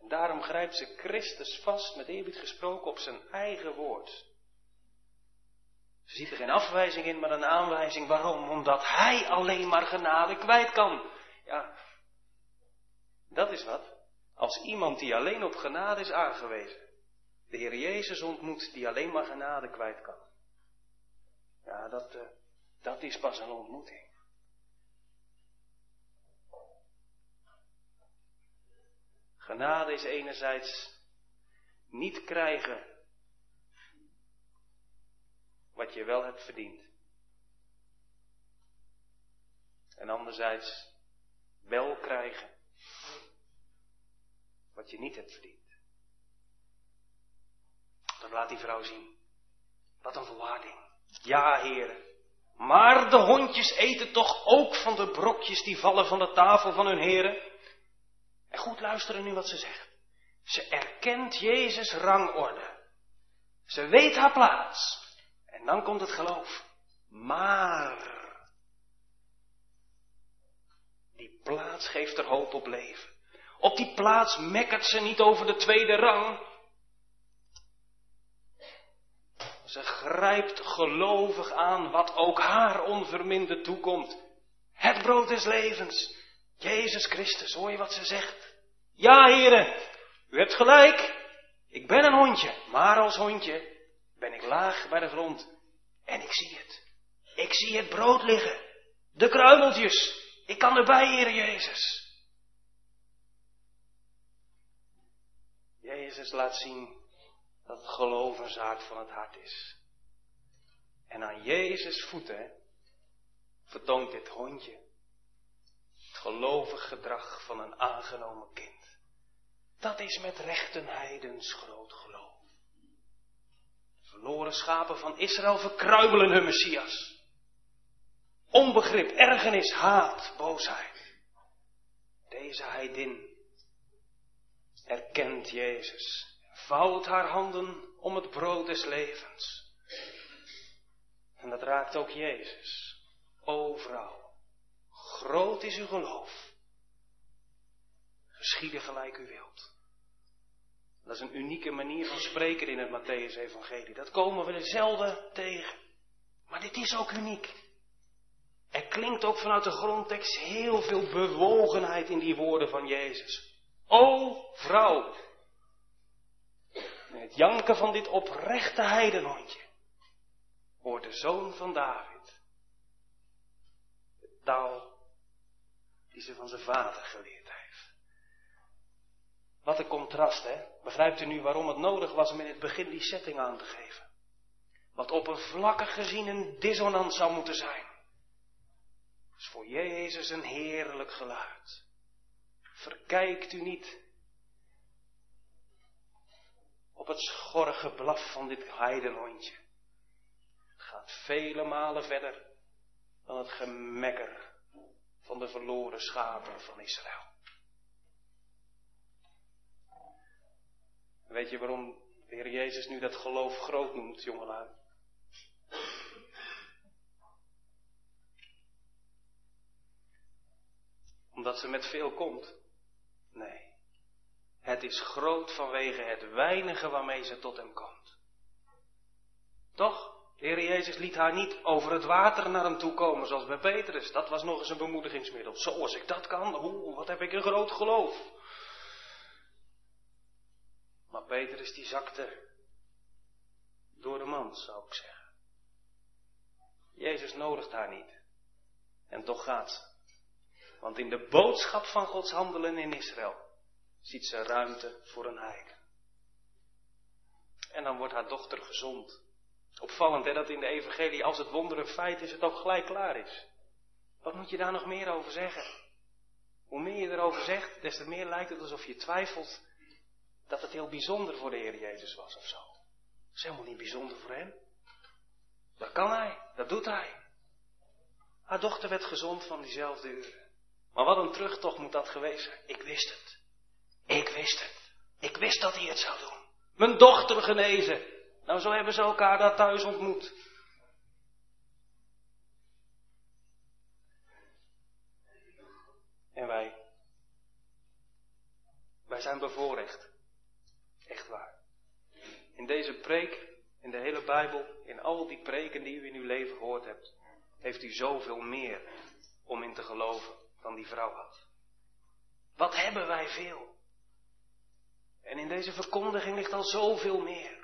En daarom grijpt ze Christus vast, met eerbied gesproken, op zijn eigen woord. Ze ziet er geen afwijzing in, maar een aanwijzing. Waarom? Omdat hij alleen maar genade kwijt kan. Ja, dat is wat. Als iemand die alleen op genade is aangewezen, de Heer Jezus ontmoet die alleen maar genade kwijt kan. Ja, dat, uh, dat is pas een ontmoeting. Genade is enerzijds niet krijgen wat je wel hebt verdiend. En anderzijds wel krijgen wat je niet hebt verdiend. Dat laat die vrouw zien. Wat een volharding. Ja, heren. Maar de hondjes eten toch ook van de brokjes die vallen van de tafel van hun heren? En goed luisteren nu wat ze zegt. Ze erkent Jezus' rangorde. Ze weet haar plaats. En dan komt het geloof. Maar die plaats geeft er hoop op leven. Op die plaats mekkert ze niet over de tweede rang. Ze grijpt gelovig aan wat ook haar onverminderd toekomt. Het brood des levens. Jezus Christus, hoor je wat ze zegt? Ja, heren, u hebt gelijk. Ik ben een hondje, maar als hondje ben ik laag bij de grond. En ik zie het. Ik zie het brood liggen. De kruimeltjes. Ik kan erbij, Heer Jezus. Jezus laat zien dat het geloof een zaak van het hart is. En aan Jezus voeten vertoont dit hondje het gelovig gedrag van een aangenomen kind. Dat is met recht een heidens groot geloof. Verloren schapen van Israël verkruimelen hun Messias. Onbegrip, ergernis, haat, boosheid. Deze heidin erkent Jezus, vouwt haar handen om het brood des levens. En dat raakt ook Jezus. O vrouw, groot is uw geloof. Geschieden gelijk u wilt. Dat is een unieke manier van spreken in het Matthäus-evangelie. Dat komen we er zelden tegen. Maar dit is ook uniek. Er klinkt ook vanuit de grondtekst heel veel bewogenheid in die woorden van Jezus. O vrouw. het janken van dit oprechte heidenhondje hoort de zoon van David. De taal die ze van zijn vader geleerd heeft. Wat een contrast, hè? Begrijpt u nu waarom het nodig was om in het begin die setting aan te geven? Wat op een vlakke gezien een dissonant zou moeten zijn. is voor Jezus een heerlijk geluid. Verkijkt u niet op het schorre geblaf van dit heidenhondje. Het gaat vele malen verder dan het gemekker van de verloren schapen van Israël. Weet je waarom de Heer Jezus nu dat geloof groot noemt, jongelui? Omdat ze met veel komt. Nee. Het is groot vanwege het weinige waarmee ze tot hem komt. Toch? De Heer Jezus liet haar niet over het water naar hem toe komen, zoals bij Petrus. Dat was nog eens een bemoedigingsmiddel. Zoals ik dat kan, oeh, wat heb ik een groot geloof. Maar Petrus die zakte door de man, zou ik zeggen. Jezus nodigt haar niet. En toch gaat ze. Want in de boodschap van Gods handelen in Israël ziet ze ruimte voor een heiden. En dan wordt haar dochter gezond. Opvallend hè, dat in de evangelie als het wonder een feit is, het ook gelijk klaar is. Wat moet je daar nog meer over zeggen? Hoe meer je erover zegt, des te meer lijkt het alsof je twijfelt dat het heel bijzonder voor de Heer Jezus was of zo. Dat is helemaal niet bijzonder voor hem. Dat kan hij, dat doet hij. Haar dochter werd gezond van diezelfde uren. Maar wat een terugtocht moet dat geweest zijn. Ik wist het. Ik wist het. Ik wist dat hij het zou doen. Mijn dochter genezen. Nou, zo hebben ze elkaar daar thuis ontmoet. En wij, wij zijn bevoorrecht. Echt waar. In deze preek, in de hele Bijbel, in al die preken die u in uw leven gehoord hebt, heeft u zoveel meer om in te geloven dan die vrouw had. Wat hebben wij veel? En in deze verkondiging ligt al zoveel meer.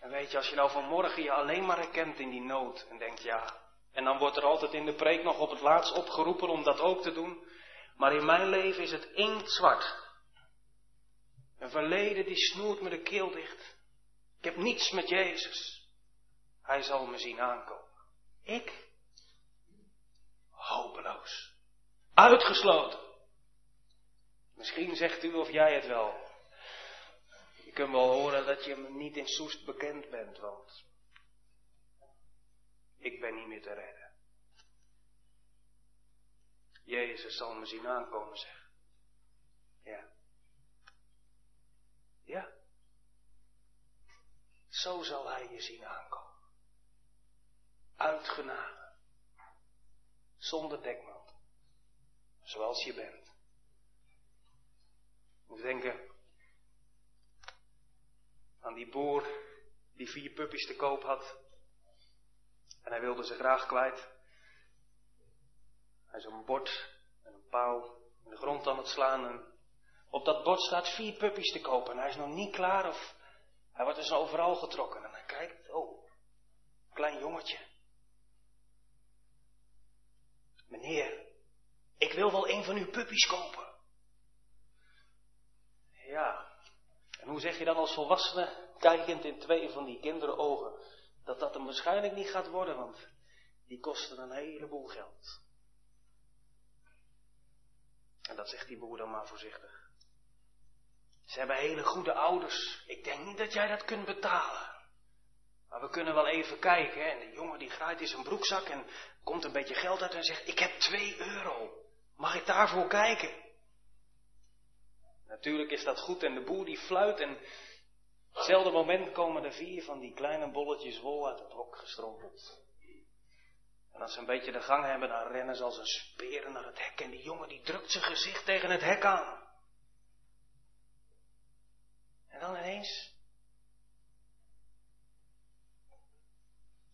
En weet je, als je nou vanmorgen je alleen maar herkent in die nood en denkt ja, en dan wordt er altijd in de preek nog op het laatst opgeroepen om dat ook te doen, maar in mijn leven is het inktzwart. Een verleden die snoert me de keel dicht. Ik heb niets met Jezus. Hij zal me zien aankomen. Ik? Hopeloos. Uitgesloten. Misschien zegt u of jij het wel. Je kunt wel horen dat je me niet in Soest bekend bent, want ik ben niet meer te redden. Jezus zal me zien aankomen, zeg. Ja. Ja. Zo zal hij je zien aankomen. Uitgenade. Zonder dekmantel. Zoals je bent. Ik moet denken aan die boer die vier puppies te koop had. En hij wilde ze graag kwijt. Hij is een bord en een pauw in de grond aan het slaan. En op dat bord staat vier puppies te kopen. En hij is nog niet klaar of hij wordt dus overal getrokken. En hij kijkt, oh, klein jongetje. Meneer, ik wil wel een van uw puppies kopen. Ja, en hoe zeg je dan als volwassene, kijkend in twee van die kinderogen, dat dat hem waarschijnlijk niet gaat worden, want die kosten een heleboel geld. En dat zegt die boer dan maar voorzichtig. Ze hebben hele goede ouders. Ik denk niet dat jij dat kunt betalen. Maar we kunnen wel even kijken. Hè? En de jongen die graait in zijn broekzak en komt een beetje geld uit en zegt, ik heb twee euro. Mag ik daarvoor kijken? Natuurlijk is dat goed en de boer die fluit en hetzelfde moment komen er vier van die kleine bolletjes wol uit het hok gestrompeld. En als ze een beetje de gang hebben, dan rennen ze als een speren naar het hek en die jongen die drukt zijn gezicht tegen het hek aan. En dan ineens,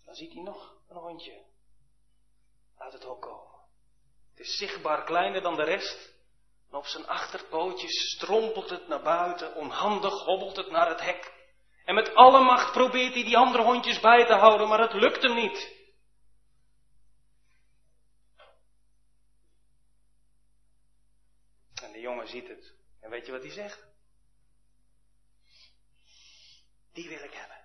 dan ziet hij nog een hondje uit het hok komen. Het is zichtbaar kleiner dan de rest. En op zijn achterpootjes strompelt het naar buiten, onhandig hobbelt het naar het hek. En met alle macht probeert hij die andere hondjes bij te houden, maar het lukt hem niet. En de jongen ziet het. En weet je wat hij zegt? Die wil ik hebben.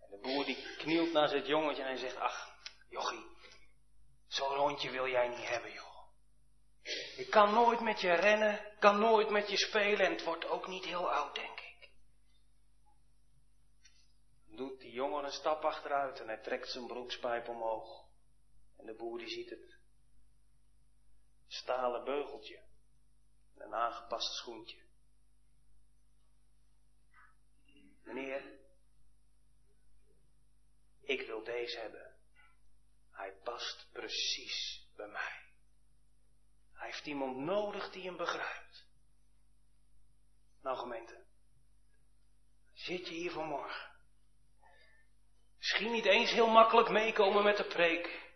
En de boer die knielt naar zijn jongetje en zegt, ach, jochie, zo'n hondje wil jij niet hebben, joh. Ik kan nooit met je rennen, kan nooit met je spelen en het wordt ook niet heel oud, denk ik. Doet die jongen een stap achteruit en hij trekt zijn broekspijp omhoog. En de boer die ziet het. Stalen beugeltje. Een aangepast schoentje. Meneer, ik wil deze hebben. Hij past precies bij mij. Hij heeft iemand nodig die hem begrijpt. Nou gemeente, zit je hier vanmorgen? Misschien niet eens heel makkelijk meekomen met de preek.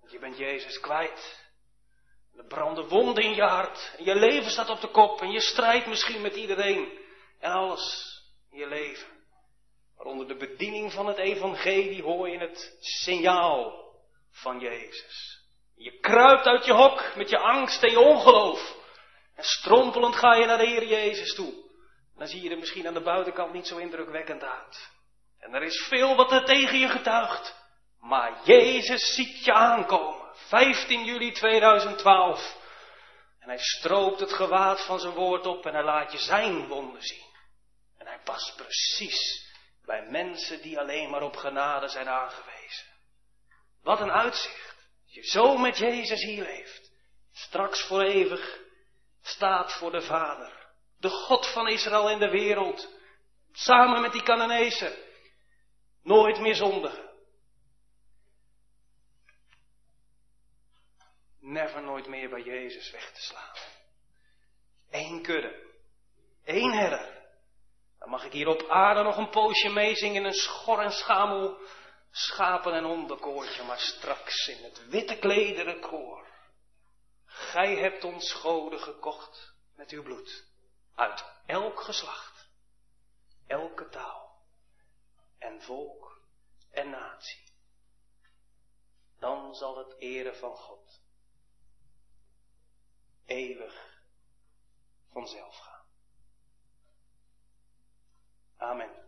Want je bent Jezus kwijt. Er branden wonden in je hart. En je leven staat op de kop. En je strijdt misschien met iedereen. En alles in je leven. Maar onder de bediening van het evangelie hoor je het signaal van Jezus. Je kruipt uit je hok met je angst en je ongeloof. En strompelend ga je naar de Heer Jezus toe. Dan zie je er misschien aan de buitenkant niet zo indrukwekkend uit. En er is veel wat er tegen je getuigt. Maar Jezus ziet je aankomen. 15 juli 2012. En hij stroopt het gewaad van zijn woord op en hij laat je zijn wonden zien. En hij past precies bij mensen die alleen maar op genade zijn aangewezen. Wat een uitzicht je zo met Jezus hier leeft, straks voor eeuwig staat voor de Vader, de God van Israël in de wereld, samen met die Cananezen, nooit meer zondigen. Never nooit meer bij Jezus weg te slaan. Eén kudde. Eén herder. Dan mag ik hier op aarde nog een poosje meezingen in een schor en schamel schapen- en hondenkoortje, maar straks in het witte klederen koor. Gij hebt ons goden gekocht met uw bloed, uit elk geslacht, elke taal en volk en natie. Dan zal het ere van God eeuwig vanzelf gaan. Amen.